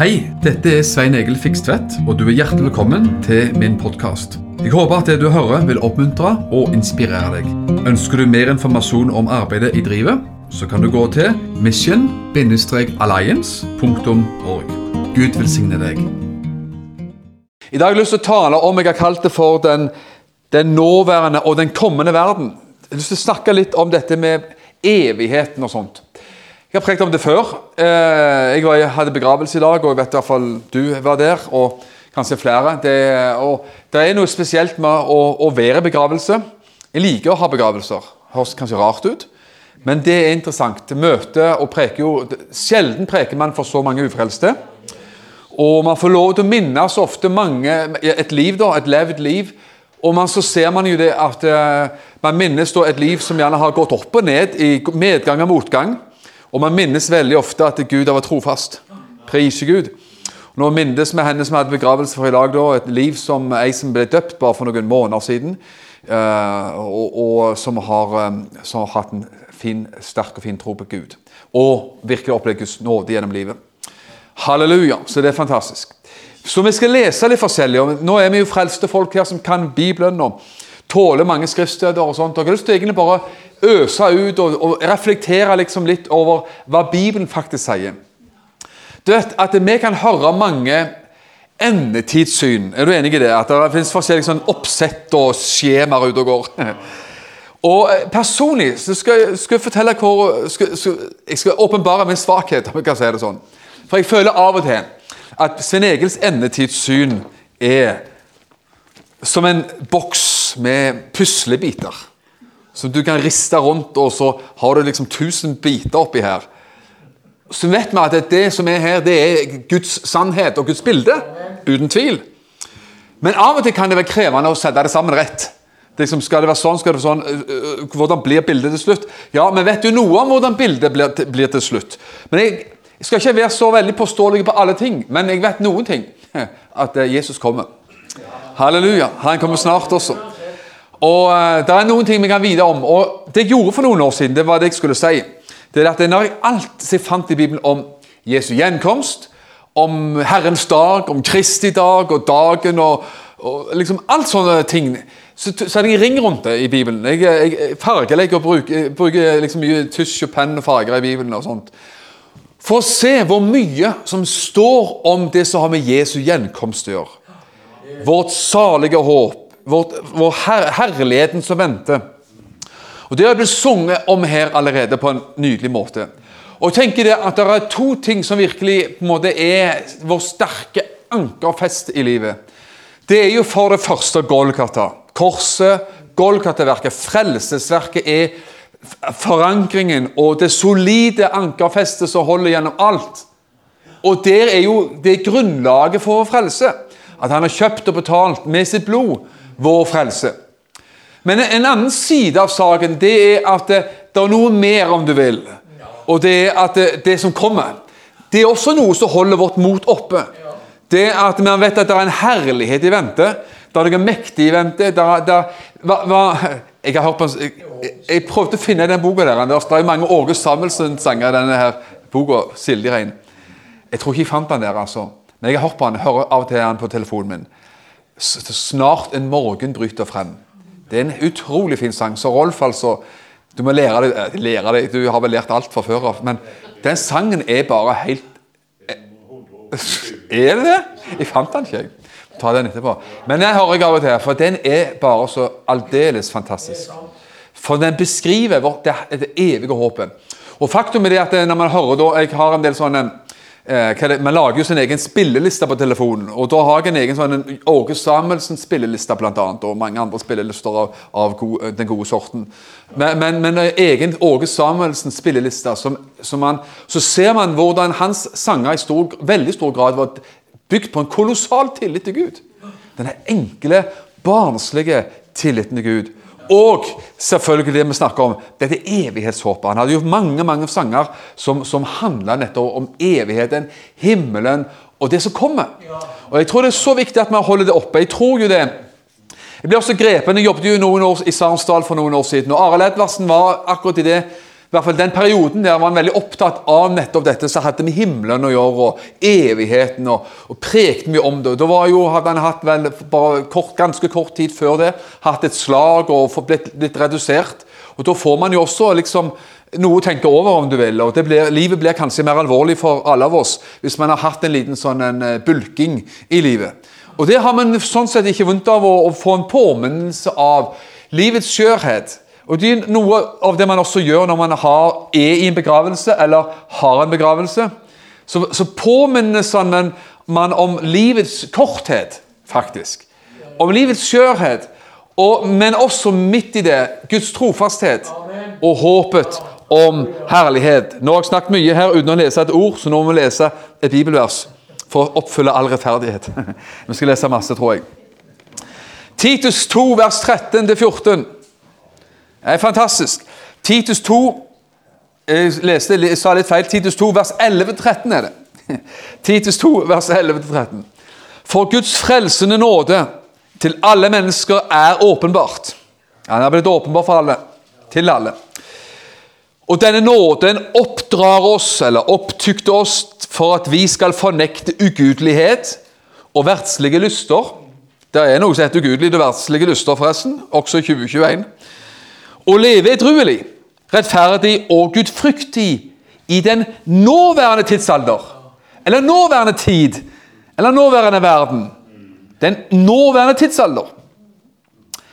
Hei, dette er Svein Egil Fikstvedt, og du er hjertelig velkommen til min podkast. Jeg håper at det du hører vil oppmuntre og inspirere deg. Ønsker du mer informasjon om arbeidet i drivet, så kan du gå til mission-alliance.org. Gud velsigne deg. I dag har jeg lyst til å tale om jeg har kalt det for den, den nåværende og den kommende verden. Jeg har lyst til å snakke litt om dette med evigheten og sånt. Jeg har prekt om det før. Eh, jeg, hadde begravelse i dag, og jeg vet i hvert fall du var der. Og kanskje flere. Det, det er noe spesielt med å, å være i begravelse. Jeg liker å ha begravelser. Høres kanskje rart ut, men det er interessant. Møte og preker jo Sjelden preker man for så mange ufrelste. Og man får lov til å minnes ofte mange et liv, da, et levd liv. Og man, så ser man jo det at uh, man minnes da et liv som gjerne har gått opp og ned, i medgang og motgang. Og man minnes veldig ofte at Gud har vært trofast. Priser Gud. Nå minnes vi henne som hadde begravelse for i dag, da, et liv som ei som ble døpt bare for noen måneder siden. Uh, og, og, som, har, um, som har hatt en fin, sterk og fin tro på Gud. Og virkelig opplevd Guds nåde gjennom livet. Halleluja. Så det er fantastisk. Så vi skal lese litt forskjellig. Nå er vi jo frelste folk her som kan Bibelen og tåler mange skriftsteder. og sånt. Og jeg har lyst til egentlig bare øse ut og, og reflektere liksom litt over hva Bibelen faktisk sier. Du vet at Vi kan høre mange endetidssyn. Er du enig i det? At det finnes forskjellige sånn oppsett og skjemaer ute og går. Og eh, Personlig så skal, skal jeg fortelle hvor skal, skal, Jeg skal åpenbare min svakhet, om jeg kan si det sånn. For jeg føler av og til at Svein Egils endetidssyn er som en boks med puslebiter som du kan riste rundt, og så har du liksom 1000 biter oppi her. Så vet vi at det som er her, det er Guds sannhet og Guds bilde. Uten tvil. Men av og til kan det være krevende å sette det sammen rett. Det liksom, skal det være sånn, skal det være sånn, øh, øh, Hvordan blir bildet til slutt? Ja, vi vet jo noe om hvordan bildet blir, til slutt. Men jeg, jeg, skal ikke være så veldig påståelig på alle ting, men jeg vet noen ting. At øh, Jesus kommer. Halleluja. Han kommer snart også. Og uh, Det er noen ting vi kan vite om. og Det jeg gjorde for noen år siden, det var det jeg skulle si. Det er at Når jeg alt jeg fant i Bibelen om Jesu gjenkomst, om Herrens dag, om Kristi dag og dagen og, og liksom alt sånne ting, så, så det en ring rundt det i Bibelen. Jeg, jeg fargelegger og bruker, bruker liksom mye tusj og penn og farger i Bibelen. og sånt. For å se hvor mye som står om det som har med Jesu gjenkomst å gjøre. Vårt salige håp vår, vår her, herligheten som venter. Og Det har blitt sunget om her allerede på en nydelig måte. Og tenker det at det er to ting som virkelig på en måte er vår sterke ankerfest i livet. Det er jo for det første Golgata. Korset, Golgata-verket, frelsesverket er forankringen og det solide ankerfestet som holder gjennom alt. Og der er jo det grunnlaget for å frelse. At han har kjøpt og betalt med sitt blod vår frelse. Men en annen side av saken det er at det, det er noe mer, om du vil. Og det er at det, det, som kommer, det er også noe som holder vårt mot oppe. Det er at Man vet at det er en herlighet i vente. Det er noe mektig i vente. Der, der, hva, hva, jeg har hørt på jeg, jeg, prøvde å finne den boka der. Det er mange Åge Samuelsen-sanger i denne her boka. Silje Rein. Jeg tror ikke jeg fant den der, altså. Men jeg har hørt på den, hører av og til den på telefonen min. Snart en morgen bryter frem. Det er en utrolig fin sang. Så Rolf, altså Du må lære deg, eh, lære deg Du har vel lært alt fra før av. Men den sangen er bare helt eh, Er det det? Jeg fant den ikke, jeg. Ta den etterpå. Men jeg hører av og til, for den er bare så aldeles fantastisk. For den beskriver vårt, det, det evige håpet. Og faktum er det at når man hører da, Jeg har en del sånne eh, Man lager jo sin egen spilleliste på telefonen. og Da har jeg en egen sånn Åge Samuelsen spilleliste blant annet, og mange andre spillelister av, av gode, den gode sorten. Men, men, men egen Åge Samuelsen spilleliste, som, som man, så ser man hvordan hans sanger i stor, veldig stor grad var bygd på en kolossal tillit til Gud. Denne enkle, barnslige tilliten til Gud. Og selvfølgelig det vi snakker om, dette evighetshåpet. Han hadde gjort mange mange sanger som, som handla nettopp om evigheten, himmelen og det som kommer. Og Jeg tror det er så viktig at vi holder det oppe. Jeg tror jo det. Jeg ble også grepen, jeg jobbet jo noen år i Sarnsdal for noen år siden. og Arild Edvardsen var akkurat i det i hvert fall den perioden der var han veldig opptatt av nettopp dette, så hadde med himmelen å gjøre, og evigheten, og, og prekte mye om det. Da jo, hadde han hatt vel bare kort, ganske kort tid før det hatt et slag og blitt, litt redusert. Og Da får man jo også liksom noe å tenke over, om du vil. og blir, Livet blir kanskje mer alvorlig for alle av oss hvis man har hatt en liten sånn en eh, bulking i livet. Og Det har man sånn sett ikke vondt av å, å få en påminnelse av livets skjørhet. Og Det er noe av det man også gjør når man har, er i en begravelse eller har en begravelse. Så, så påminnes man om livets korthet, faktisk. Om livets skjørhet. Og, men også midt i det Guds trofasthet og håpet om herlighet. Nå har jeg snakket mye her uten å lese et ord, så nå må vi lese et bibelvers for å oppfylle all rettferdighet. vi skal lese masse, tror jeg. Titus 2, vers 13-14. Det er fantastisk. Titus 2 Jeg leste, jeg sa litt feil. Titus 2, vers 11-13 er det. Titus 2, vers 11-13. For Guds frelsende nåde til alle mennesker er åpenbart. Han er blitt åpenbar for alle. Til alle. Og denne nåden oppdrar oss, eller opptykter oss, for at vi skal fornekte ugudelighet og verdslige lyster. Det er noe som heter ugudelige og verdslige lyster, forresten, også i 2021 å leve edruelig, rettferdig og gudfryktig i den nåværende tidsalder. Eller nåværende tid. Eller nåværende verden. Den nåværende tidsalder.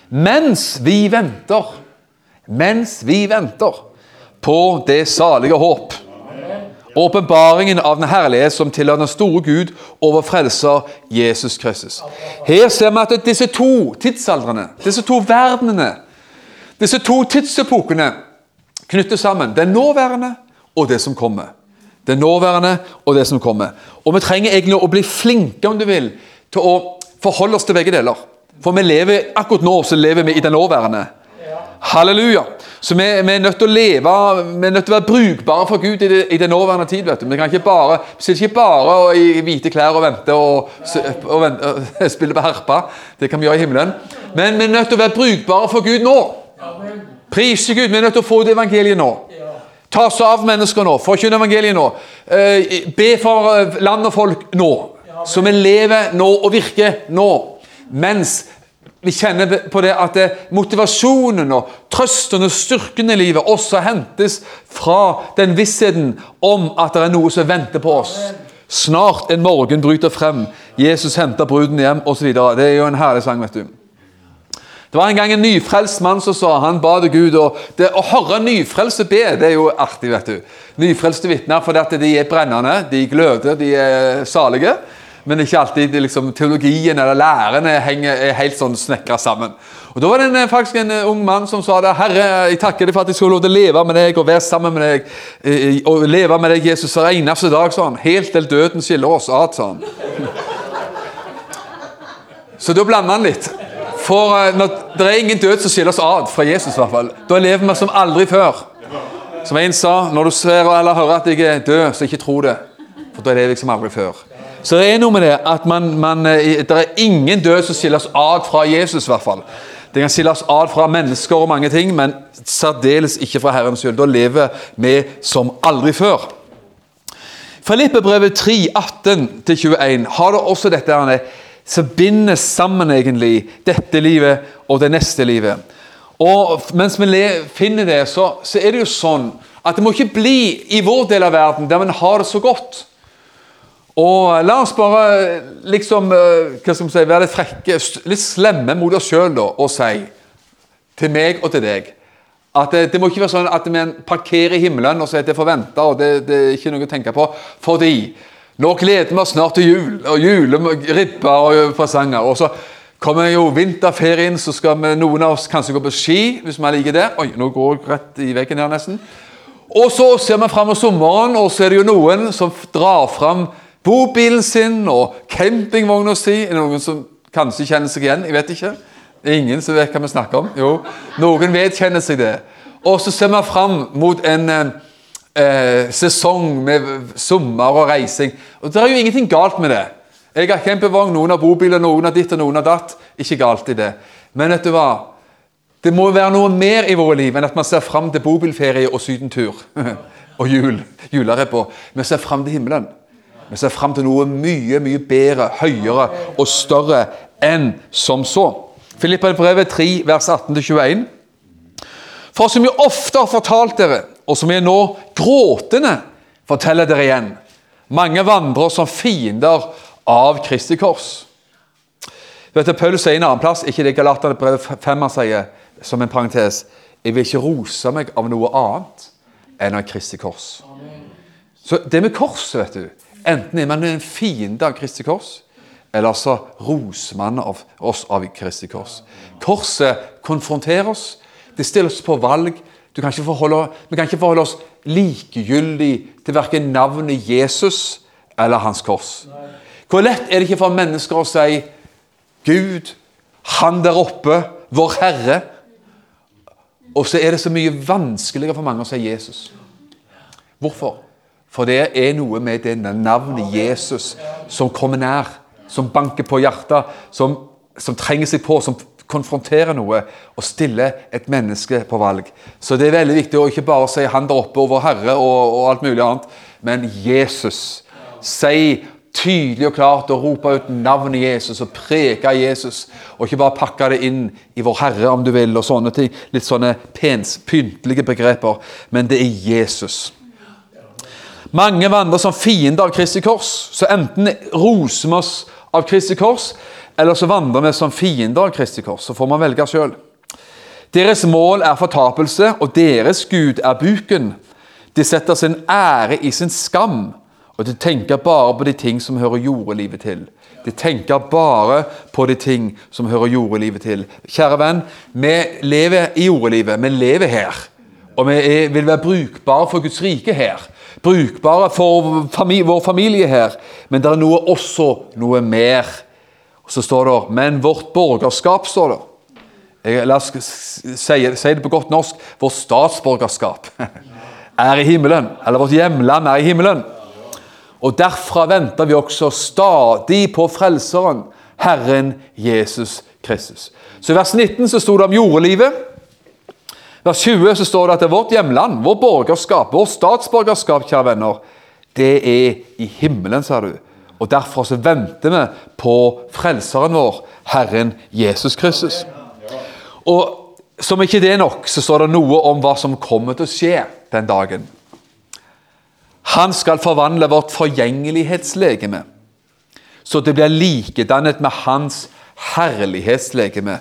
Mens vi venter, mens vi venter på det salige håp. Åpenbaringen av den herlighet som tilhører den store Gud over frelser Jesus Kristus. Her ser vi at disse to tidsaldrene, disse to verdenene, disse to tidsepokene knytter sammen det nåværende og det som kommer. Det nåværende og det som kommer. Og vi trenger egentlig å bli flinke, om du vil, til å forholde oss til begge deler. For vi lever, akkurat nå så lever vi i det nåværende. Halleluja. Så vi, vi, er nødt til å leve, vi er nødt til å være brukbare for Gud i det, i det nåværende tid. vet du. Vi kan ikke bare, sitter ikke bare i hvite klær og vente og, og, vente, og spille på harpa. Det kan vi gjøre i himmelen. Men vi er nødt til å være brukbare for Gud nå. Prise Gud. Vi er nødt til å få ut evangeliet nå. Ta oss av mennesker nå. Forkynne evangeliet nå. Eh, be for eh, land og folk nå. Så vi lever nå og virker nå. Mens vi kjenner på det at motivasjonen og trøsten og styrken i livet også hentes fra den vissheten om at det er noe som venter på oss. Snart en morgen bryter frem. Jesus henter bruden hjem osv. Det er jo en herlig sang. vet du. Det var en gang en nyfrelst mann som sa han ba til Gud. og det, Å høre nyfrelste be, det er jo artig. vet du. Nyfrelste vitner, for de er brennende, de gløder, de er salige. Men ikke alltid liksom, teologien eller lærene henger, er helt sånn snekra sammen. Og Da var det en, faktisk en ung mann som sa det. 'Herre, jeg takker deg for at jeg skulle lov til å leve med deg og være sammen med deg.' Eh, og leve med deg, Jesus, hver eneste dag, sa han. Helt til døden skiller oss ad, sa han. Så da blander han litt. For uh, når, Det er ingen død som skiller oss ad fra Jesus. i hvert fall. Da lever vi som aldri før. Som en sa, når du ser eller hører at jeg er død, så ikke tro det. For da lever jeg som aldri før. Så det er noe med det at man, man, eh, det er ingen død som skiller oss ad fra Jesus. i hvert fall. Det kan skille oss ad fra mennesker og mange ting, men særdeles ikke fra Herrens skyld. Da lever vi som aldri før. Filippebrevet 3, 18-21 har det også dette her, som binder sammen egentlig dette livet og det neste livet. Og Mens vi finner det, så, så, er det jo sånn at det må ikke bli i vår del av verden der vi har det så godt. Og La oss bare liksom, eh, hva skal si, være litt frekke, litt slemme mot oss sjøl og si til meg og til deg at det, det, må ikke være sånn at vi parkerer i himmelen og sier at det er forventa og det, det er ikke noe å tenke på, fordi nå gleder vi oss snart til jul, og juleribber og presanger. Og så kommer jo vinterferien, så skal vi, noen av oss kanskje gå på ski, hvis vi liker det. Oi, nå går jeg rett i veggen her nesten. Og så ser vi fram mot sommeren, og så er det jo noen som drar fram bobilen sin og campingvogna si. Er det noen som kanskje kjenner seg igjen? Jeg vet ikke. Det er ingen som vet hva vi snakker om. Jo, noen vedkjenner seg det. Og så ser vi fram mot en eh, sesong med sommer og reising. Og Det er jo ingenting galt med det. Jeg har campingvogn, noen har bobiler, noen har ditt og noen har datt. Ikke galt i det. Men vet du hva? Det må være noe mer i våre liv enn at man ser fram til bobilferie og sydentur. og jul. Juler på. Vi ser fram til himmelen. Vi ser fram til noe mye, mye bedre, høyere og større enn som så. Filippa brevet 3, vers 18-21. For som jeg ofte har fortalt dere, og som jeg nå gråtende forteller dere igjen, mange vandrer som fiender av Kristi kors. Vet du, Paulus sier en annen plass, ikke det Galaterne brevet 5 han sier, som en parentes Jeg vil ikke rose meg av noe annet enn av Kristi kors. Så det med korset, vet du Enten er man en fiende av Kristi kors, eller så roser man av oss av Kristi kors. Korset konfronterer oss. Det stiller oss på valg. Kan forholde, vi kan ikke forholde oss likegyldig til verken navnet Jesus eller hans kors. Hvor lett er det ikke for mennesker å si Gud, Han der oppe, vår Herre. Og så er det så mye vanskeligere for mange å si Jesus. Hvorfor? For det er noe med det navnet Jesus som kommer nær, som banker på hjertet, som, som trenger seg på, som konfronterer noe og stille et menneske på valg. Så det er veldig viktig å ikke bare si 'Han der oppe over Herre' og, og alt mulig annet, men Jesus. Si tydelig og klart og rope ut navnet Jesus og preke Jesus. Og ikke bare pakke det inn i Vår Herre, om du vil, og sånne ting. Litt sånne pens, pyntelige begreper. Men det er Jesus. Mange vandrer som fiender av Kristi kors. Så enten roser vi oss av Kristi kors, eller så vandrer vi som fiender av Kristi kors. Så får man velge sjøl. Deres mål er fortapelse, og deres Gud er buken. De setter sin ære i sin skam og de tenker bare på de ting som hører jordelivet til. De tenker bare på de ting som hører jordelivet til. Kjære venn, vi lever i jordelivet. Vi lever her. Og vi er, vil være brukbare for Guds rike her. Brukbare for familie, vår familie her. Men det er noe, også noe mer. Og så står det Men vårt borgerskap, står det. La oss si, si det på godt norsk. Vårt statsborgerskap er i himmelen. Eller vårt hjemland er i himmelen. Og derfra venter vi også stadig på Frelseren, Herren Jesus Kristus. Så I vers 19 så sto det om jordelivet. vers 20 så står det at det er vårt hjemland, vårt borgerskap, vårt statsborgerskap, kjære venner, det er i himmelen, sa du. Og Derfor så venter vi på Frelseren vår, Herren Jesus Kristus. Og Som ikke det er nok, så står det noe om hva som kommer til å skje den dagen. Han skal forvandle vårt forgjengelighetslegeme, så det blir likedannet med hans herlighetslegeme.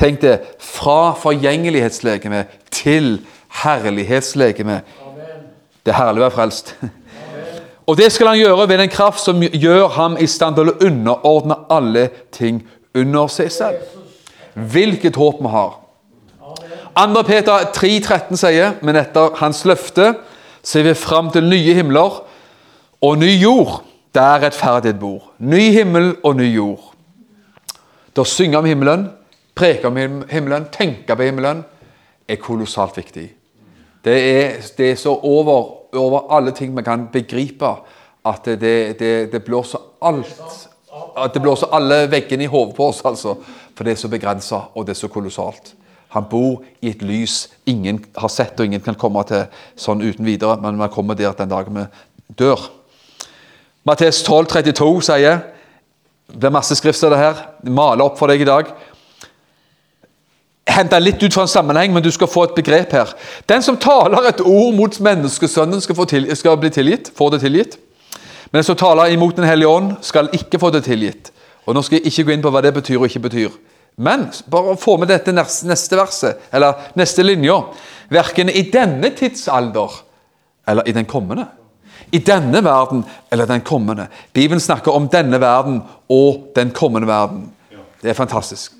Tenk det, fra forgjengelighetslegeme til herlighetslegeme. Det er herlig å være frelst. Og det skal han gjøre ved den kraft som gjør ham i stand til å underordne alle ting under seg selv. Hvilket håp vi har. 2. Peter 3,13 sier, men etter hans løfte ser vi fram til nye himler og ny jord der rettferdighet bor. Ny himmel og ny jord. Da synge om himmelen, preke om himmelen, tenke på himmelen er kolossalt viktig. Det er, det er så over, over, alle ting vi kan begripe, at det, det, det blåser alt at Det blåser alle veggene i hodet på oss, altså. For det er så begrensa, og det er så kolossalt. Han bor i et lys ingen har sett, og ingen kan komme til sånn uten videre. Men man kommer der den dagen vi dør. Mattes 12, 32 sier Det er masse skriftsteder her. Maler opp for deg i dag. Henta litt ut fra en sammenheng, men du skal få et begrep her. Den som taler et ord mot menneskesønnen, skal, til, skal bli tilgitt, får det tilgitt. Men den som taler imot Den hellige ånd, skal ikke få det tilgitt. Og Nå skal jeg ikke gå inn på hva det betyr og ikke betyr. Men bare få med dette neste verset, eller neste linja. Verken i denne tidsalder eller i den kommende. I denne verden eller den kommende. Bibelen snakker om denne verden og den kommende verden. Det er fantastisk.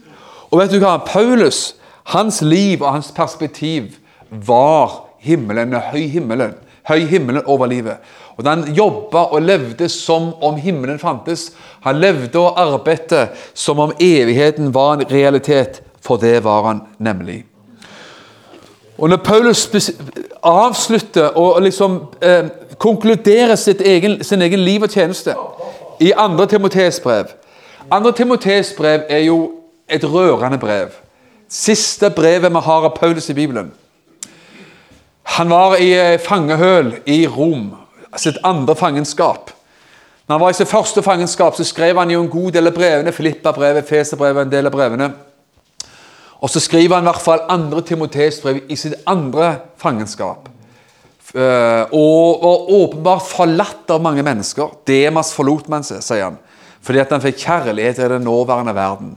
Og vet du hva? Paulus, hans liv og hans perspektiv var himmelen, høy himmelen. Høy himmelen over livet. Og han jobba og levde som om himmelen fantes. Han levde og arbeidet som om evigheten var en realitet, for det var han nemlig. Og Når Paulus avslutter og liksom eh, konkluderer egen, sin egen liv og tjeneste i 2. Timotees brev 2. Timotees brev er jo et rørende brev. Siste brevet vi har av Paulus i Bibelen. Han var i eh, fangehøl i Rom, sitt andre fangenskap. Når han var i sitt første fangenskap, så skrev han jo en god del av brevene. Filippa-brevet, Feser-brevet, en del av brevene. Og så skriver han i hvert fall andre Timoteus brev i sitt andre fangenskap. Eh, og var åpenbart forlatt av mange mennesker. Demas forlot man seg, sier han, fordi at han fikk kjærlighet i den nåværende verden.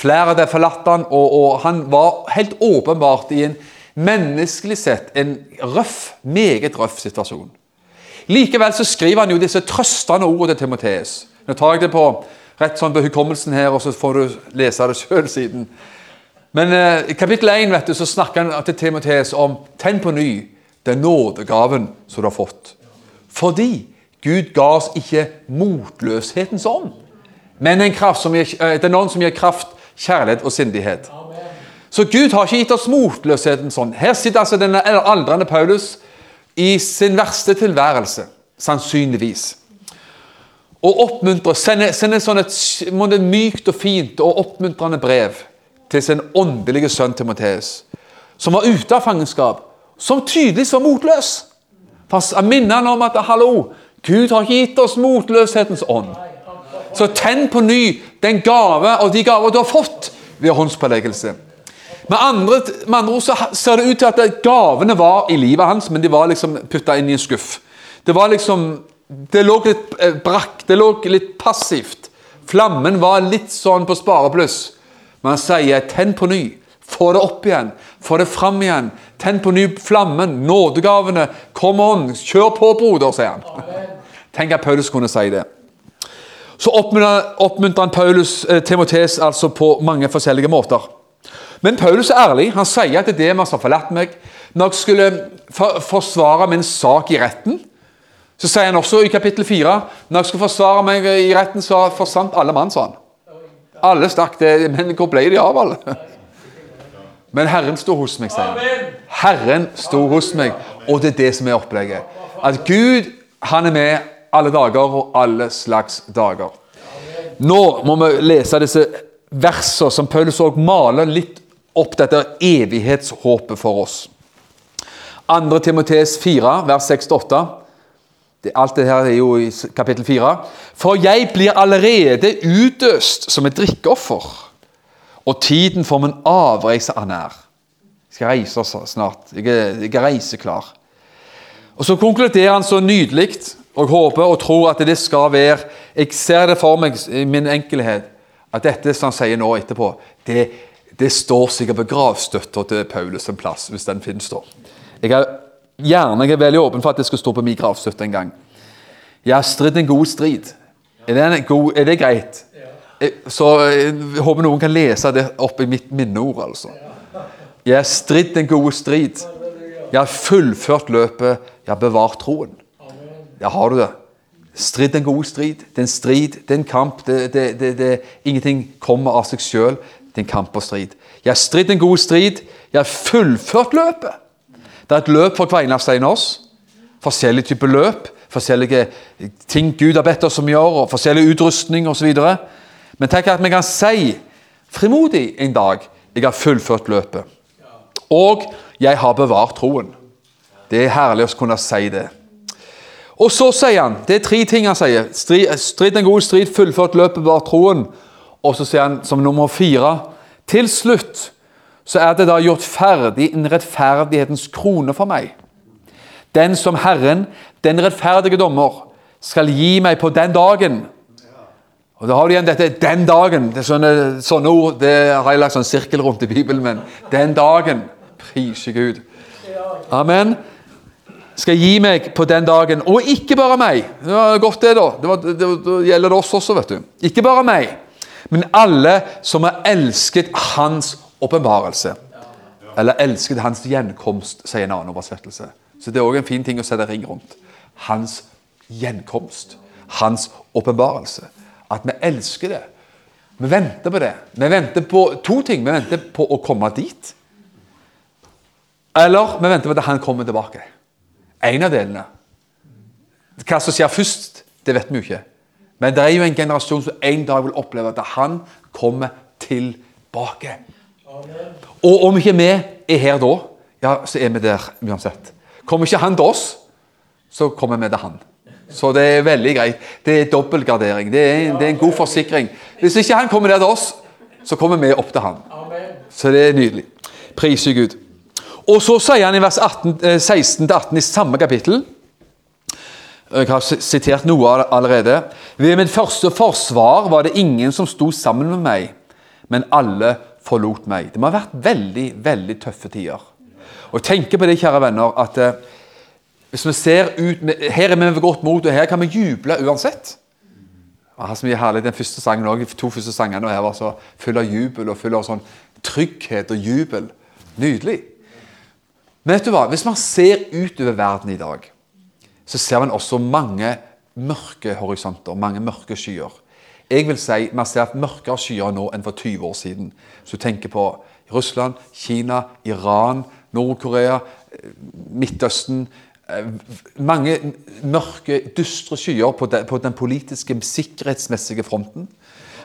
Flere av forlatt han, og, og, han var helt åpenbart i en menneskelig sett en røff, meget røff situasjon. Likevel så skriver han jo disse trøstende ordene til Timoteus. Nå tar jeg det på rett sånn på hukommelsen her, og så får du lese det sjøl siden. Men eh, i kapittel 1 vet du, så snakker han til Timoteus om 'tenn på ny' den nådegaven som du har fått. Fordi Gud ga oss ikke motløshetens ånd, men en kraft som gir, eh, den ånd som gir kraft, kjærlighet og sindighet. Så Gud har ikke gitt oss motløsheten sånn. Her sitter altså denne aldrende Paulus i sin verste tilværelse, sannsynligvis. Og oppmuntrer, sender, sender sånn et, et mykt og fint og oppmuntrende brev til sin åndelige sønn Timoteus, som var ute av fangenskap, som tydeligvis var motløs. Han minner han om at hallo, Gud har ikke gitt oss motløshetens ånd. Så tenn på ny den gave og de gaver du har fått ved håndspåleggelse. Med andre, med andre ord så ser det ut til at gavene var i livet hans, men de var liksom putta inn i en skuff. Det var liksom Det lå litt eh, brakk, det lå litt passivt. Flammen var litt sånn på sparebluss. Men han sier 'tenn på ny'. Få det opp igjen. Få det fram igjen. Tenn på ny flammen. Nådegavene. Kom on. Kjør på, broder, sier han. Tenk at Paulus kunne si det. Så oppmuntrer han Paulus eh, Timotes altså på mange forskjellige måter. Men Paulus er ærlig. Han sier at det er Demas har forlatt meg. Når jeg skulle for forsvare min sak i retten, så sier han også i kapittel 4 når jeg skulle forsvare meg i retten, så forsvant alle mann, sa han. Alle stakk. det, Men hvor ble de av, alle? Men Herren sto hos meg, sier han. Herren sto hos meg, og det er det som er opplegget. At Gud, han er med alle dager og alle slags dager. Nå må vi lese disse versene som Paulus òg maler litt opp dette evighetshåpet for oss. 2. Timotees 4, vers 6-8. Alt det her er jo i kapittel 4. For jeg blir allerede utøst som et drikkeoffer, og tiden for min avreise er nær. Jeg skal reise snart. Jeg er, jeg er reiseklar. Og Så konkluderer han så nydelig og håper og tror at det skal være Jeg ser det for meg i min enkelhet at dette som han sier nå etterpå, det det står sikkert på gravstøtta til Paulus en plass, hvis den finnes da. Jeg er gjerne jeg er veldig åpen for at det skal stå på min gravstøtte en gang. Jeg har stridd en god strid. Er det, god, er det greit? Eh, så jeg håper noen kan lese det opp i mitt minneord, altså. Jeg har stridd en god strid. Jeg har fullført løpet. Jeg har bevart troen. Ja, har du det? Strid en god strid. Det er en strid, det er en kamp. Det, det, det, ingenting kommer av seg sjøl en kamp og strid. Jeg har stridd en god strid. Jeg har fullført løpet. Det er et løp for hver eneste en av oss. Forskjellige typer løp, forskjellige ting Gud har bedt oss om å gjøre, og forskjellig utrustning osv. Men tenk at vi kan si frimodig en dag jeg har fullført løpet. Og jeg har bevart troen. Det er herlig å kunne si det. Og så sier han Det er tre ting han sier. strid en god strid, fullført løpet, bevart troen. Og så sier han som nummer fire Til slutt så er det da gjort ferdig en rettferdighetens krone for meg. Den som Herren, den rettferdige dommer, skal gi meg på den dagen. Og Da har du igjen dette 'den dagen'. Det er sånne, sånne ord det har jeg lagt sånn sirkel rundt i Bibelen. Men 'den dagen' Prise Gud. Amen. Skal gi meg på den dagen. Og ikke bare meg. Det var godt, det, da. Det, var, det, det gjelder oss også, vet du. Ikke bare meg men alle som har elsket Hans åpenbarelse. Eller elsket Hans gjenkomst, sier en annen oversettelse. Så det er òg en fin ting å sette ring rundt. Hans gjenkomst. Hans åpenbarelse. At vi elsker det. Vi venter på det. Vi venter på to ting. Vi venter på å komme dit. Eller vi venter på at han kommer tilbake. En av delene. Hva som skjer først, det vet vi jo ikke. Men det er jo en generasjon som en dag vil oppleve at han kommer tilbake. Og om ikke vi er her da, ja, så er vi der uansett. Kommer ikke han til oss, så kommer vi til han. Så det er veldig greit. Det er dobbeltgardering. Det, er- det er en god forsikring. Hvis ikke han kommer der til oss, så kommer vi opp til han. Så det er nydelig. Priser Gud. Og så sier han i vers 18, eh, 16-18 i samme kapittel Jeg har sitert noe allerede. Ved mitt første forsvar var det ingen som sto sammen med meg, men alle forlot meg. Det må ha vært veldig, veldig tøffe tider. Og tenk på det, kjære venner, at eh, hvis vi ser ut Her er vi ved godt mot, og her kan vi juble uansett. Det var så mye herlig Den første sangen også, de to første sangene her var så full av jubel og full av sånn trygghet og jubel. Nydelig. Men vet du hva? hvis man ser utover verden i dag, så ser man også mange mørke horisonter, mange mørke skyer. Jeg vil si man ser mørkere skyer nå enn for 20 år siden. Så du tenker på Russland, Kina, Iran, Nord-Korea, eh, Midtøsten eh, Mange mørke, dystre skyer på den politiske, sikkerhetsmessige fronten.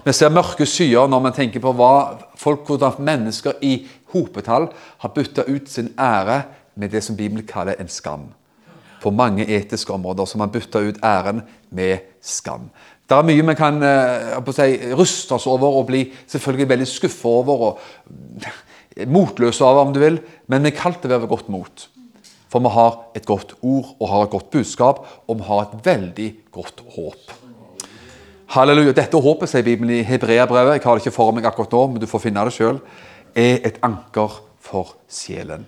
Vi ser mørke skyer når man tenker på hva folk, hvordan mennesker i hopetall har bytta ut sin ære med det som Bibelen kaller en skam. På mange etiske områder som har bytta ut æren med skam. Det er mye vi kan eh, si, ruste oss over og bli selvfølgelig veldig skuffa over og motløse over, om du vil, men vi er til å være ved godt mot. For vi har et godt ord og har et godt budskap, og vi har et veldig godt håp. Halleluja. Dette håpet, sier Bibelen i Hebreabrevet, jeg har det ikke for meg akkurat nå, men du får finne det sjøl, er et anker for sjelen.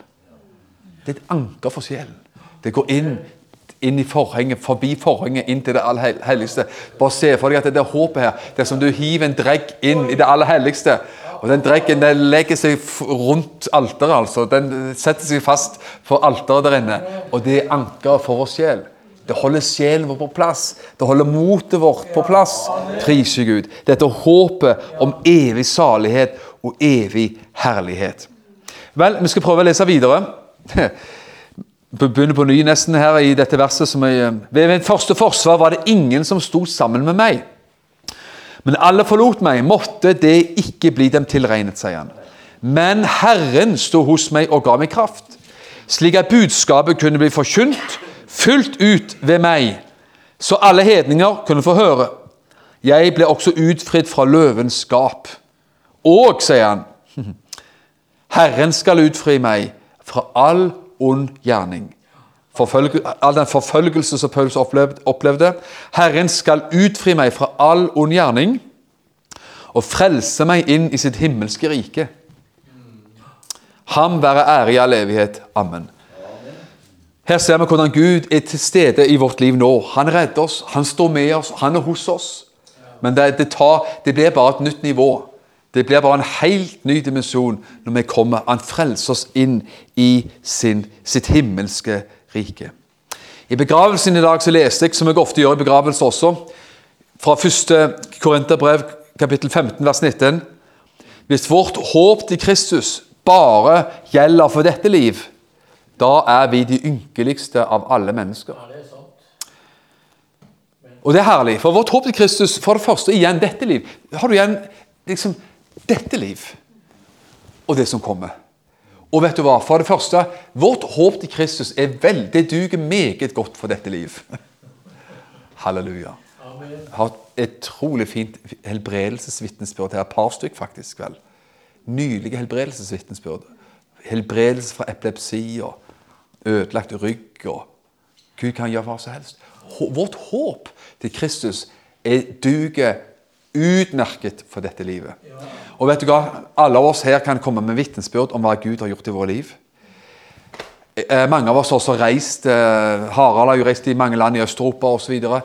Det er et anker for sjelen. Det går inn, inn i forhenget, forbi forhenget, inn til det aller helligste. Bare se for deg at det der håpet her, det er som du hiver en dregg inn i det aller helligste. Og den dreggen den legger seg rundt alteret, altså. Den setter seg fast for alteret der inne. Og det er anker for vår sjel. Det holder sjelen vår på plass. Det holder motet vårt på plass. Prise Gud. Dette håpet om evig salighet og evig herlighet. Vel, vi skal prøve å lese videre. Begynner på ny nesten her i dette verset. som jeg, Ved mitt første forsvar var det ingen som sto sammen med meg. Men alle forlot meg, måtte det ikke bli dem tilregnet, sier han. Men Herren sto hos meg og ga meg kraft, slik at budskapet kunne bli forkynt fullt ut ved meg, så alle hedninger kunne få høre. Jeg ble også utfridd fra løvens gap. Og, sier han, Herren skal utfri meg fra all ond gjerning. All den forfølgelse som Paulus opplevde. Herren skal utfri meg fra all ond gjerning og frelse meg inn i sitt himmelske rike. Ham være ære i all evighet. Amen. Her ser vi hvordan Gud er til stede i vårt liv nå. Han redder oss, han står med oss, han er hos oss. Men det, det, tar, det blir bare et nytt nivå. Det blir bare en helt ny dimensjon når vi kommer. Han frelser oss inn i sin, sitt himmelske rike. I begravelsen i dag så leste jeg, som jeg ofte gjør i begravelse også, fra 1. Korinterbrev kapittel 15 vers 19. Hvis vårt håp til Kristus bare gjelder for dette liv, da er vi de ynkeligste av alle mennesker. Og det er herlig, for vårt håp til Kristus, for det første igjen dette liv. Har du igjen liksom dette liv og det som kommer. Og vet du hva? For det første, vårt håp til Kristus er vel, det duger meget godt for dette liv. Halleluja. Jeg har et utrolig fint helbredelsesvitnesbyrd her. Et par stykk, faktisk. vel. Nylige helbredelsesvitnesbyrd. Helbredelse fra epilepsi og ødelagt rygg. og Gud kan gjøre hva som helst. Vårt håp til Kristus er duger utmerket for dette livet. Og vet du hva? Alle av oss her kan komme med vitnesbyrd om hva Gud har gjort i våre liv. Eh, Mange av oss har også reist. eh, Harald har jo reist i mange land i Øst-Europa osv. Og,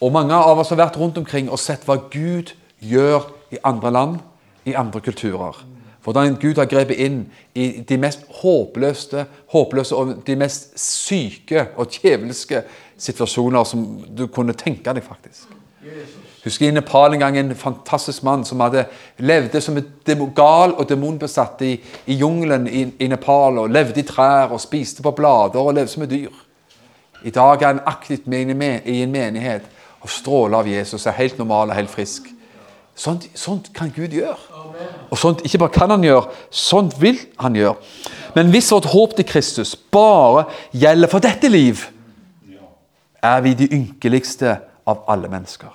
og mange av oss har vært rundt omkring og sett hva Gud gjør i andre land, i andre kulturer. Hvordan Gud har grepet inn i de mest håpløse, håpløse og de mest syke og djevelske situasjoner som du kunne tenke deg, faktisk. Husker i Nepal en gang en fantastisk mann som hadde levde som et gal og demonbesatt i, i jungelen i, i Nepal og levde i trær og spiste på blader og levde som et dyr. I dag er han aktivt med i en menighet og stråler av Jesus, er helt normal og helt frisk. Sånt, sånt kan Gud gjøre. Og sånt ikke bare kan han gjøre, sånt vil han gjøre. Men hvis vårt håp til Kristus bare gjelder for dette liv, er vi de ynkeligste av alle mennesker.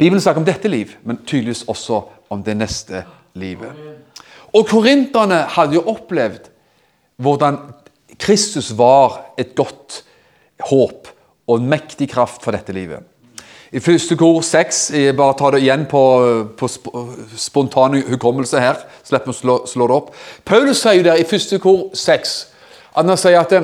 Bibelen snakker om dette liv, men tydeligvis også om det neste livet. Og korinterne hadde jo opplevd hvordan Kristus var et godt håp og en mektig kraft for dette livet. I første kor seks bare tar det igjen på, på spontan hukommelse her. Slipper å slå, slå, det opp. Paulus sier jo der i første kor seks han sier at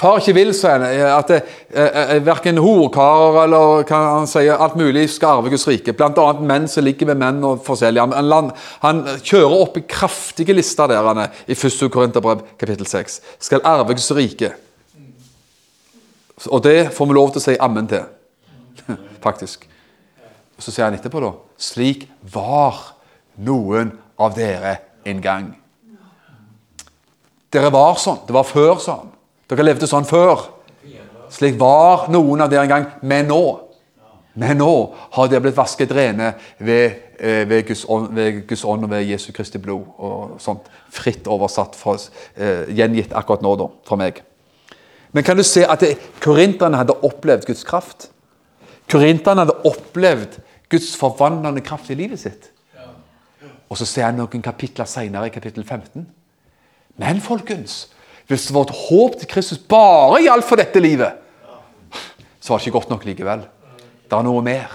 Far ikke vil, sier han, at eh, eh verken horkarer eller kan han sier, alt mulig skal arve Guds rike. Bl.a. menn som ligger med menn og forskjellige. Han, han, kjører opp i kraftige lister der han er, i 1. Korinterbrev kapittel 6. Skal arve Guds rike. Og det får vi lov til å si ammen til, faktisk. Og Så sier han etterpå, da Slik var noen av dere en gang. Dere var sånn. Det var før sånn. Dere levde sånn før. Slik var noen av dere en gang, men nå Men nå har dere blitt vasket rene ved, eh, ved, Guds ånd, ved, Guds ånd, og ved Jesu Kristi blod. og sånt, Fritt oversatt, for, eh, gjengitt akkurat nå da, for meg. Men kan du se at korinterne hadde opplevd Guds kraft? Korinterne hadde opplevd Guds forvandlende kraft i livet sitt. Og så ser jeg noen kapitler senere, i kapittel 15. Men folkens, hvis vårt håp til Kristus bare gjaldt for dette livet, så var det ikke godt nok likevel. Det er noe mer.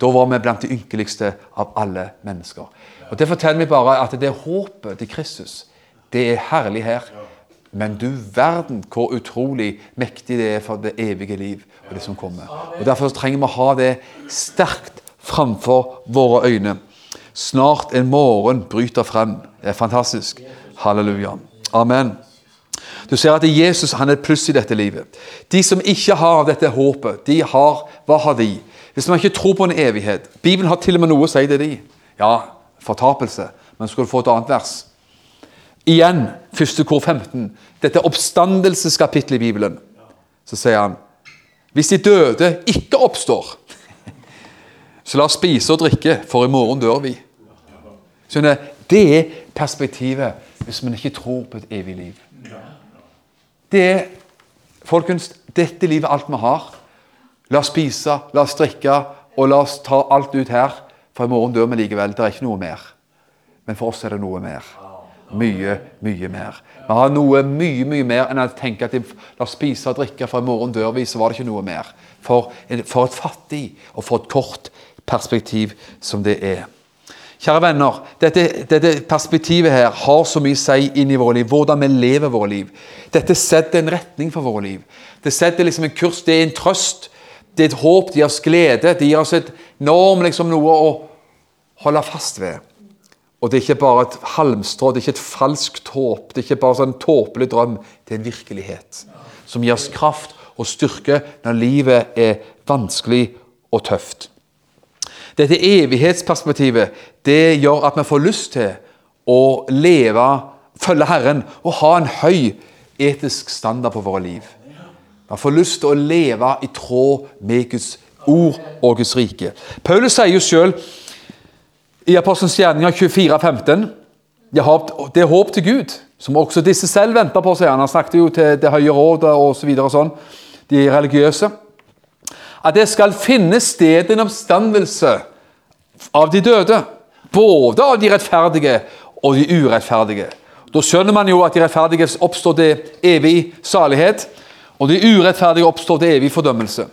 Da var vi blant de ynkeligste av alle mennesker. Og Det forteller meg bare at det håpet til Kristus, det er herlig her. Men du verden hvor utrolig mektig det er for det evige liv og det som kommer. Og Derfor trenger vi å ha det sterkt framfor våre øyne. Snart en morgen bryter frem. Det er fantastisk. Halleluja. Amen. Du ser at Jesus han er et pluss i dette livet. De som ikke har dette håpet, de har, hva har de? Hvis man ikke tror på en evighet Bibelen har til og med noe å si til de. Ja, fortapelse. Men skal du få et annet vers. Igjen, første kor 15. Dette oppstandelseskapittelet i Bibelen. Så sier han Hvis de døde ikke oppstår, så la oss spise og drikke, for i morgen dør vi. Skjønner, Det er perspektivet hvis man ikke tror på et evig liv. Det er folkens, dette livet alt vi har. La oss spise, la oss drikke, og la oss ta alt ut her. For i morgen dør vi likevel. Det er ikke noe mer. Men for oss er det noe mer. Mye, mye mer. Vi har noe mye mye mer enn å tenke at la oss spise og drikke, for i morgen dør vi. Så var det ikke noe mer. For, for et fattig og for et kort perspektiv som det er. Kjære venner, dette, dette, perspektivet her har så mye å si inn i våre liv. Hvordan vi lever våre liv. Dette setter en retning for våre liv. Det setter liksom en kurs. Det er en trøst. Det er et håp. Det gir oss glede. Det gir oss et enormt liksom, noe å holde fast ved. Og det er ikke bare et halmstrå, det er ikke et falskt håp. Det er ikke bare sånn tåpelig drøm. Det er en virkelighet som gir oss kraft og styrke når livet er vanskelig og tøft. Dette evighetsperspektivet det gjør at vi får lyst til å leve, følge Herren og ha en høy etisk standard på våre liv. Vi får lyst til å leve i tråd med Guds ord og Guds rike. Paulus sier jo selv i Apostelens gjerninger 24, 15 det er håp til Gud, som også disse selv venter på. seg. Han snakket jo til Det høye rådet og så videre og sånn, de religiøse. At det skal finne sted en oppstandelse av de døde. Både av de rettferdige og de urettferdige. Da skjønner man jo at de rettferdige oppstår til evig salighet, og de urettferdige oppstår til evig fordømmelse.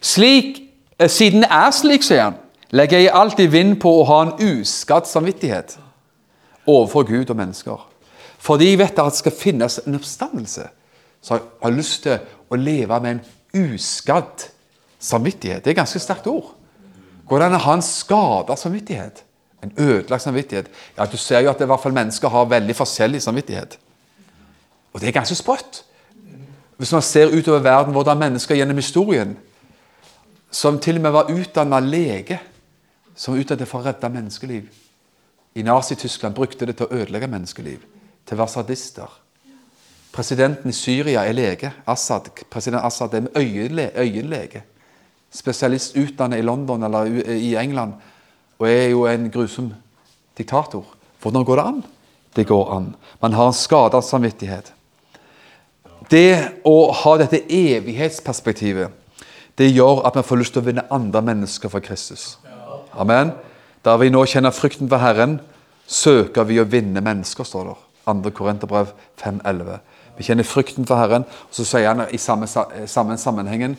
Slik, eh, Siden det er slik, sier han, legger jeg alltid vind på å ha en uskadd samvittighet overfor Gud og mennesker. Fordi jeg vet at det skal finnes en oppstandelse, så jeg har lyst til å leve med en uskadd samvittighet. Det er et ganske sterkt ord. Går det an å ha en skada samvittighet? En ødelagt samvittighet. Ja, Du ser jo at i hvert fall mennesker har veldig forskjellig samvittighet. Og det er ganske sprøtt. Hvis man ser utover verden hvordan mennesker gjennom historien, som til og med var utdanna lege, som utdannet for å redde menneskeliv I Nazi-Tyskland brukte det til å ødelegge menneskeliv, til å være sadister. Presidenten i Syria er lege. Assad, president Assad er øyenlege spesialist utdannet i London eller i England og er jo en grusom diktator. Hvordan går det an? Det går an. Man har en skada samvittighet. Det å ha dette evighetsperspektivet det gjør at man får lyst til å vinne andre mennesker for Kristus. Amen. Da vi nå kjenner frykten for Herren, søker vi å vinne mennesker, står det. 2. Korinterbrev 5,11. Vi kjenner frykten for Herren, og så sier han i samme, samme sammenhengen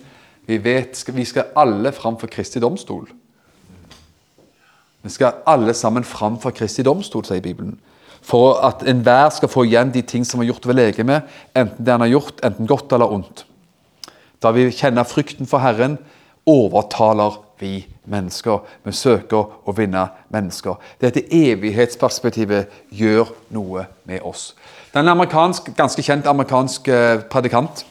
vi vet vi skal alle fram for Kristi domstol. Vi skal alle sammen fram for Kristi domstol, sier Bibelen. For at enhver skal få igjen de ting som er gjort ved legemet, enten det han har gjort, enten godt eller ondt. Da vi kjenner frykten for Herren, overtaler vi mennesker. Vi søker å vinne mennesker. Dette evighetsperspektivet gjør noe med oss. Det er en ganske kjent amerikansk eh, predikant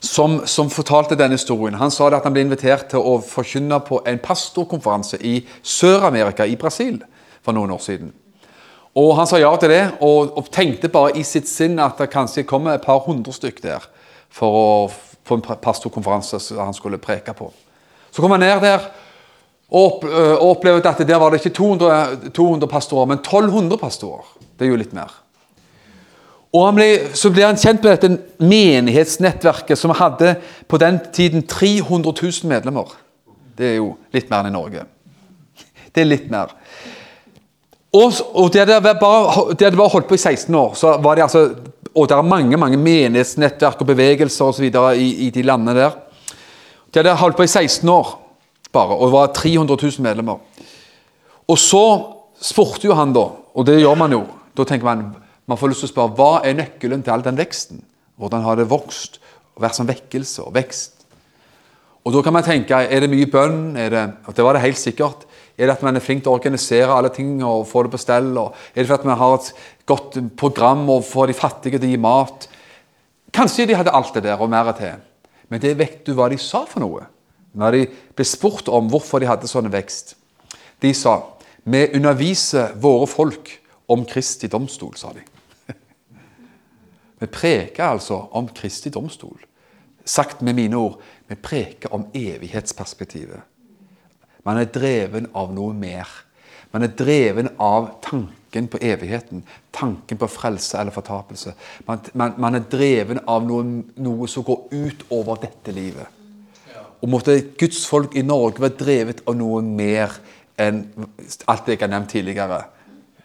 som, som, fortalte denne historien. Han sa at han ble invitert til å forkynne på en pastorkonferanse i Sør-Amerika, i Brasil, for noen år siden. Og Han sa ja til det, og, og, tenkte bare i sitt sinn at det kanskje kommer et par hundre stykk der for å få en pastorkonferanse som han skulle preke på. Så kom han ned der og opplevde at der var det ikke 200, 200 pastorer, men 1200 pastorer. Det er jo litt mer. Og ble, Så ble han kjent med dette menighetsnettverket som hadde på den tiden 300 000 medlemmer. Det er jo litt mer enn i Norge. Det er litt mer. Og, og de, hadde bare, de hadde bare holdt på i 16 år. så var det altså, Og det er mange mange menighetsnettverk og bevegelser og så i, i de landene der. De hadde holdt på i 16 år bare, og var 300 000 medlemmer. Og så spurte jo han, da, og det gjør man jo Da tenker man man får lyst til å spørre hva er nøkkelen til all den veksten. Hvordan har det vokst og vært som vekkelse og vekst? Og Da kan man tenke er det mye bønn? Det, det var det helt sikkert. Er det at man er flink til å organisere alle ting og få det på stell? er det for at man har et godt program og får de fattige til å gi mat? Kanskje de hadde alt det der og mer til. Men det vet du hva de sa for noe? Når de ble spurt om hvorfor de hadde sånn vekst. De sa vi underviser våre folk om Kristi domstol, sa de. Vi preker altså om Kristi domstol. Sagt med mine ord vi preker om evighetsperspektivet. Man er dreven av noe mer. Man er dreven av tanken på evigheten, tanken på frelse eller fortapelse. Man, man, man er dreven av noe, noe, som går utover dette livet. Og måtte Guds folk i Norge være drevet av noe mer enn alt det jeg har nevnt tidligere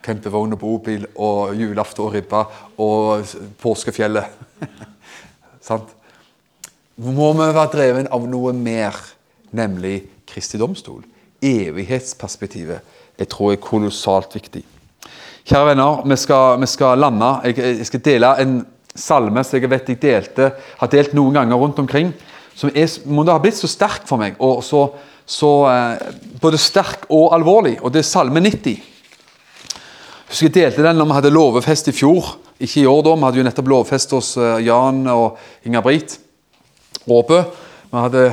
campingvogn og bobil og julaften og ribba og påskefjellet. Sant? Må vi være dreven av noe mer, nemlig Kristi domstol. Evighetsperspektivet. Jeg tror er kolossalt viktig. Kjære venner, vi skal, vi skal lande. Jeg, jeg, skal dele en salme som jeg vet jeg delte, har delt noen ganger rundt omkring. Som er, må det ha blitt så sterk for meg, og så, så eh, både sterk og alvorlig. Og det er Salme 90. Husker jeg delte den når vi hadde låvefest i fjor. Ikke i år, da. Vi hadde jo nettopp låvefest hos eh, Jan og Inger-Britt Råbø. Vi hadde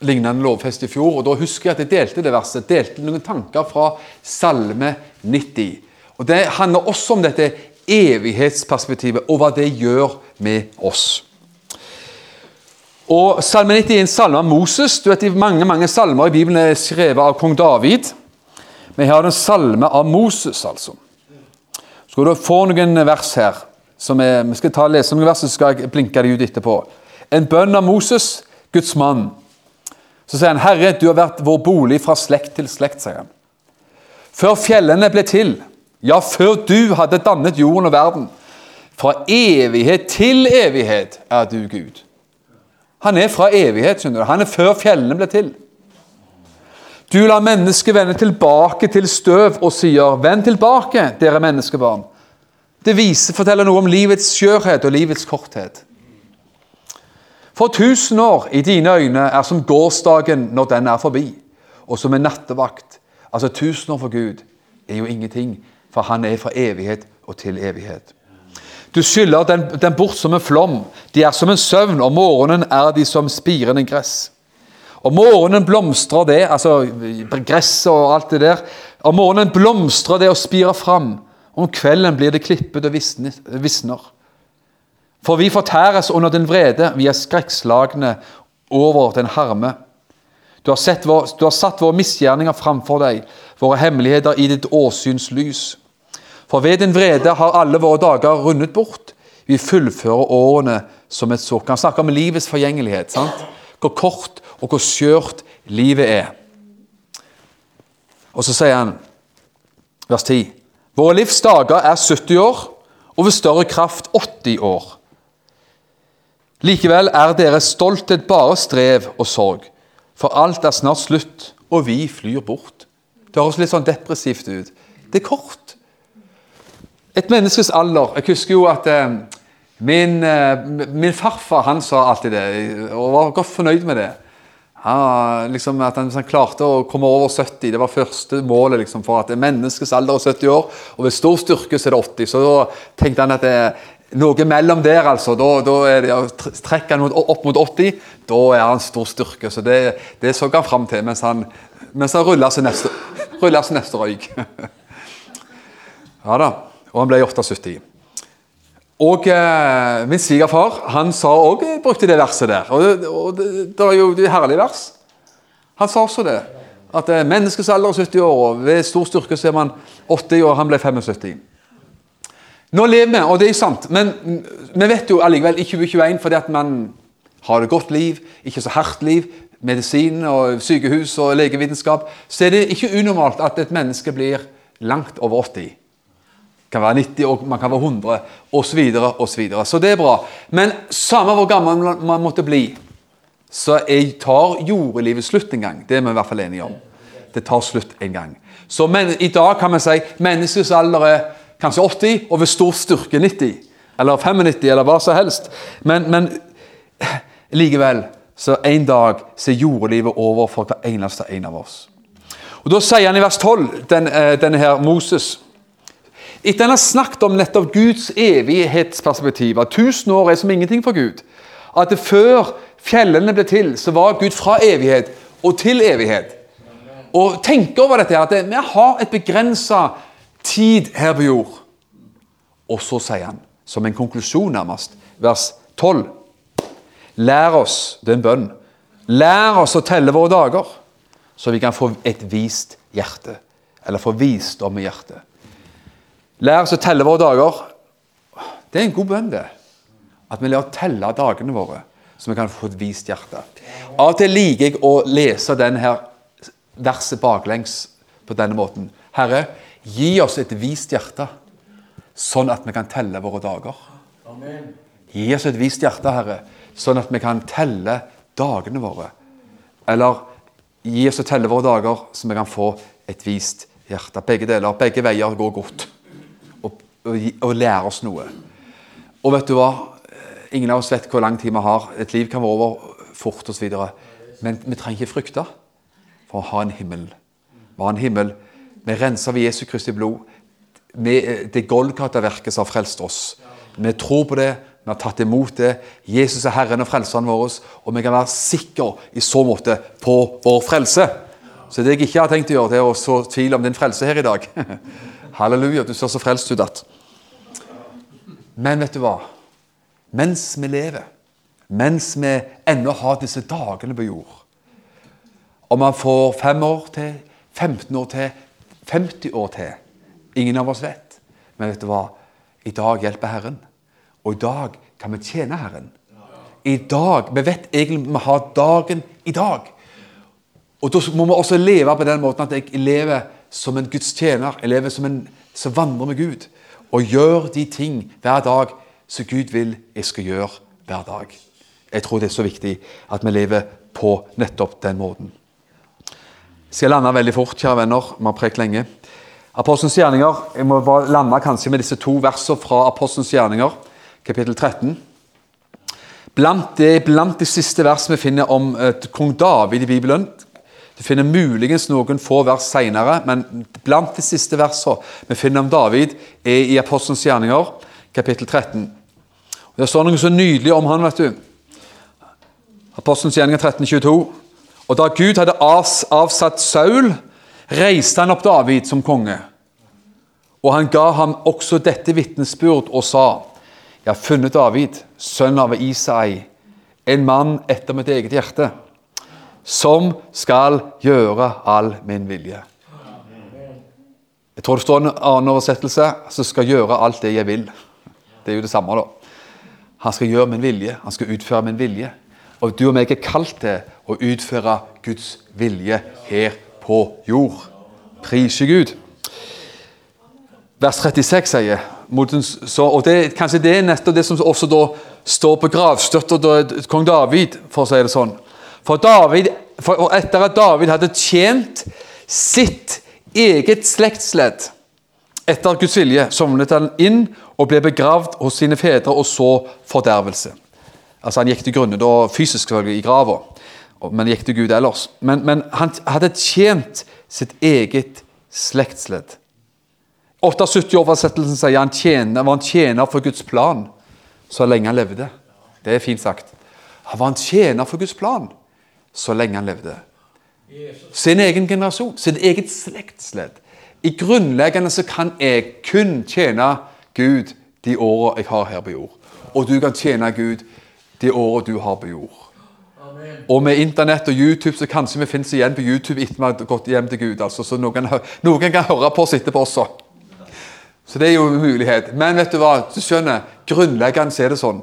lignende lovfest i fjor. og Da husker jeg at jeg delte det verset. Delte noen tanker fra Salme 90. Og Det handler også om dette evighetsperspektivet og hva det gjør med oss. Og Salme 90 er en salme av Moses. Du vet, Mange mange salmer i Bibelen er skrevet av kong David. Vi har en salme av Moses, altså skal du få noen vers her. som er, Vi skal ta lese noen vers, så skal jeg blinke dem ut etterpå. En bønn av Moses, Guds mann. Så sier han, 'Herre, du har vært vår bolig fra slekt til slekt', sier han. Før fjellene ble til, ja, før du hadde dannet jorden og verden. Fra evighet til evighet er du Gud. Han er fra evighet, skjønner du. Han er før fjellene ble til. Du lar mennesket vende tilbake til støv og sier, 'Vend tilbake, dere menneskebarn'. Det viser, forteller noe om livets skjørhet og livets korthet. For tusen år i dine øyne er som gårsdagen når den er forbi, og som en nattevakt. Altså tusen år for Gud er jo ingenting, for han er fra evighet og til evighet. Du skyller den, den bort som en flom. De er som en søvn, og morgenen er de som spirende gress. Om morgenen blomstrer det, altså gresset og alt det der. Om morgenen blomstrer det og spirer fram. Om kvelden blir det klippet og visner. For vi fortæres under den vrede, vi er skrekkslagne over den harme. Du har, vår, du har satt våre misgjerninger framfor deg, våre hemmeligheter i ditt åsyns lys. For ved din vrede har alle våre dager rundet bort. Vi fullfører årene som et sukk. Han snakker om livets forgjengelighet. sant? Hvor kort og hvor skjørt livet er. Og så sier han, vers 10.: Våre livs dager er 70 år, og ved større kraft 80 år. Likevel er deres stolthet bare strev og sorg, for alt er snart slutt, og vi flyr bort. Det høres litt sånn depressivt ut. Det er kort. Et menneskes alder Jeg husker jo at eh, min, eh, min, farfar han sa alltid det, og var godt fornøyd med det. Ja, liksom, at han, han, klarte å komme over 70. Det var første målet liksom, for at menneskets alder er 70 år. Og ved stor styrke så er det 80. Så da tenkte han at det er noe mellom der, altså. Da, da er det, trekker han opp mot 80, da er han stor styrke. Så det, det så han fram til mens han, mens han ruller sin neste, neste røyk. ja da. Og han ble 78. Og eh, min svigerfar han sa også, eh, brukte det verset der. Og, og det, det var jo det herlige vers. Han sa også det. At eh, menneskets alder er 70 år, og ved stor styrke så er man 80 og Han ble 75. Nå lever vi, og det er sant, men vi vet jo allikevel i 2021 fordi at man har et godt liv, ikke så hardt liv, medisin og sykehus og legevitenskap, så er det ikke unormalt at et menneske blir langt over 80 kan være 90, og man kan være 100, osv. Så, videre, og så, det er bra. Men samme hvor gammel man måtte bli, så tar jordelivet slutt en gang. Det er vi i hvert fall enige om. Det tar slutt en gang. Så men, I dag kan vi si menneskets alder er kanskje 80, og ved stor styrke 90. Eller 95, eller hva som helst. Men, men likevel, så en dag så er jordelivet over for hver eneste en av oss. Og Da sier han i vers 12, den, eh, denne her Moses etter han har snakket om nettopp Guds evighetsperspektiv, at tusen år er som ingenting for Gud, at det før fjellene ble til, så var Gud fra evighet og til evighet. Og tenk over dette, at vi har et begrensa tid her på jord. Og så sier han, som en konklusjon nærmest, vers 12 Lær oss, det er en bønn, lær oss å telle våre dager, så vi kan få et vist hjerte. Eller få visdom i hjertet. Lær oss å telle våre dager. Det er en god bønn, det. At vi lærer å telle dagene våre, så vi kan få et vist hjerte. Av og til liker jeg å lese denne verset baklengs på denne måten. Herre, gi oss et vist hjerte, sånn at vi kan telle våre dager. Gi oss et vist hjerte, Herre, sånn at vi kan telle dagene våre. Eller gi oss å telle våre dager, så vi kan få et vist hjerte. Begge deler, begge veier går godt og, og lære oss noe. Og vet du hva? Ingen av oss vet hvor lang tid vi har. Et liv kan være over fort osv. Men vi trenger ikke frykte for å ha en himmel. Vi har en himmel. Vi renser ved Jesu Kristi blod. Det Golgata-verket som har frelst oss. Vi tror på det, vi har tatt imot det. Jesus er Herren og Frelseren vår, og vi kan være sikre i så måte på vår frelse. Så det jeg ikke har tenkt å gjøre, det er å så tvil om din frelse her i dag. Halleluja, du ser så frelst ut at Men vet du hva? Mens vi lever, mens vi ennå har disse dagene på jord Om man får fem år til, 15 år til, 50 år til Ingen av oss vet. Men vet du hva? I dag hjelper Herren. Og i dag kan vi tjene Herren. I dag, Vi vet egentlig vi har dagen i dag. Og Da må vi også leve på den måten at jeg lever som en Guds tjener. Jeg lever som en som vandrer med Gud. Og gjør de ting hver dag som Gud vil jeg skal gjøre hver dag. Jeg tror det er så viktig at vi lever på nettopp den måten. Skal lande veldig fort, kjære venner. Vi har prekt lenge. Apostelens gjerninger, Jeg må bare lande kanskje med disse to versene fra Apostelens gjerninger, kapittel 13. Blant, det, blant de siste versene vi finner om uh, kong David i Bibelen, du finner muligens noen få vers senere, men blant de siste versene vi finner om David, er i Apostelens gjerninger, kapittel 13. Og det står noe så nydelig om han, vet du. Apostelens gjerninger 13, 22. Og da Gud hadde avsatt Saul, reiste han opp David som konge. Og han ga ham også dette vitnesbyrd og sa:" Jeg har funnet David, sønn av Isai, en mann etter mitt eget hjerte som skal gjøre all min vilje. Jeg tror det står en annen oversettelse som skal gjøre alt det jeg vil. Det er jo det samme, da. Han skal gjøre min vilje. Han skal utføre min vilje. Og du og meg er kalt til å utføre Guds vilje her på jord. Prise Gud. Vers 36 sier så, og det, Kanskje det er nettopp det som også da står på gravstøtta til kong David, for å si det sånn. For, David, for etter at David hadde tjent sitt eget slektsledd etter Guds vilje, sovnet han inn og ble begravd hos sine fedre og så fordervelse. Altså Han gikk til grunne da fysisk i grava, men gikk til Gud ellers. Men, men han hadde tjent sitt eget slektsledd. 78-oversettelsen sier han tjener, var en tjener for Guds plan så lenge han levde. Det er fint sagt. Han var en tjener for Guds plan så lenge han levde. Sin egen generasjon, sitt eget slektsledd. I grunnleggende så kan jeg kun tjene Gud de åra jeg har her på jord. Og du kan tjene Gud de åra du har på jord. Og med Internett og YouTube så kanskje vi finnes igjen på YouTube etter vi har gått hjem til Gud. altså, Så noen, noen kan høre på oss etterpå også. Så det er jo en mulighet. Men vet du hva? Du skjønner, grunnleggende er det sånn.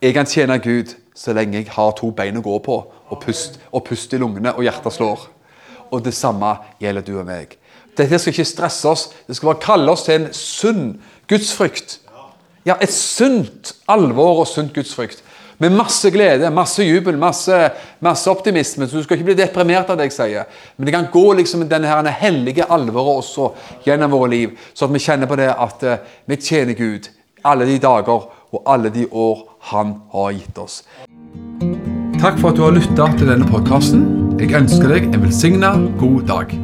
Jeg kan tjene Gud så lenge jeg har to bein å gå på, og pust, og pust i lungene, og hjertet slår. Og det samme gjelder du og meg. Dette skal ikke stresse oss. Det skal bare kalle oss til en sunn gudsfrykt. Ja, et sunt alvor og sunt gudsfrykt. Med masse glede, masse jubel, masse, masse, optimisme. Så du skal ikke bli deprimert av det jeg sier. Men det kan gå liksom denne her, hellige alvoret også gjennom våre liv, så at vi kjenner på det at uh, vi tjener Gud alle de dager og alle de år Han har gitt oss. Takk for at du har lytta til denne podkasten. Jeg ønsker deg en velsigna god dag.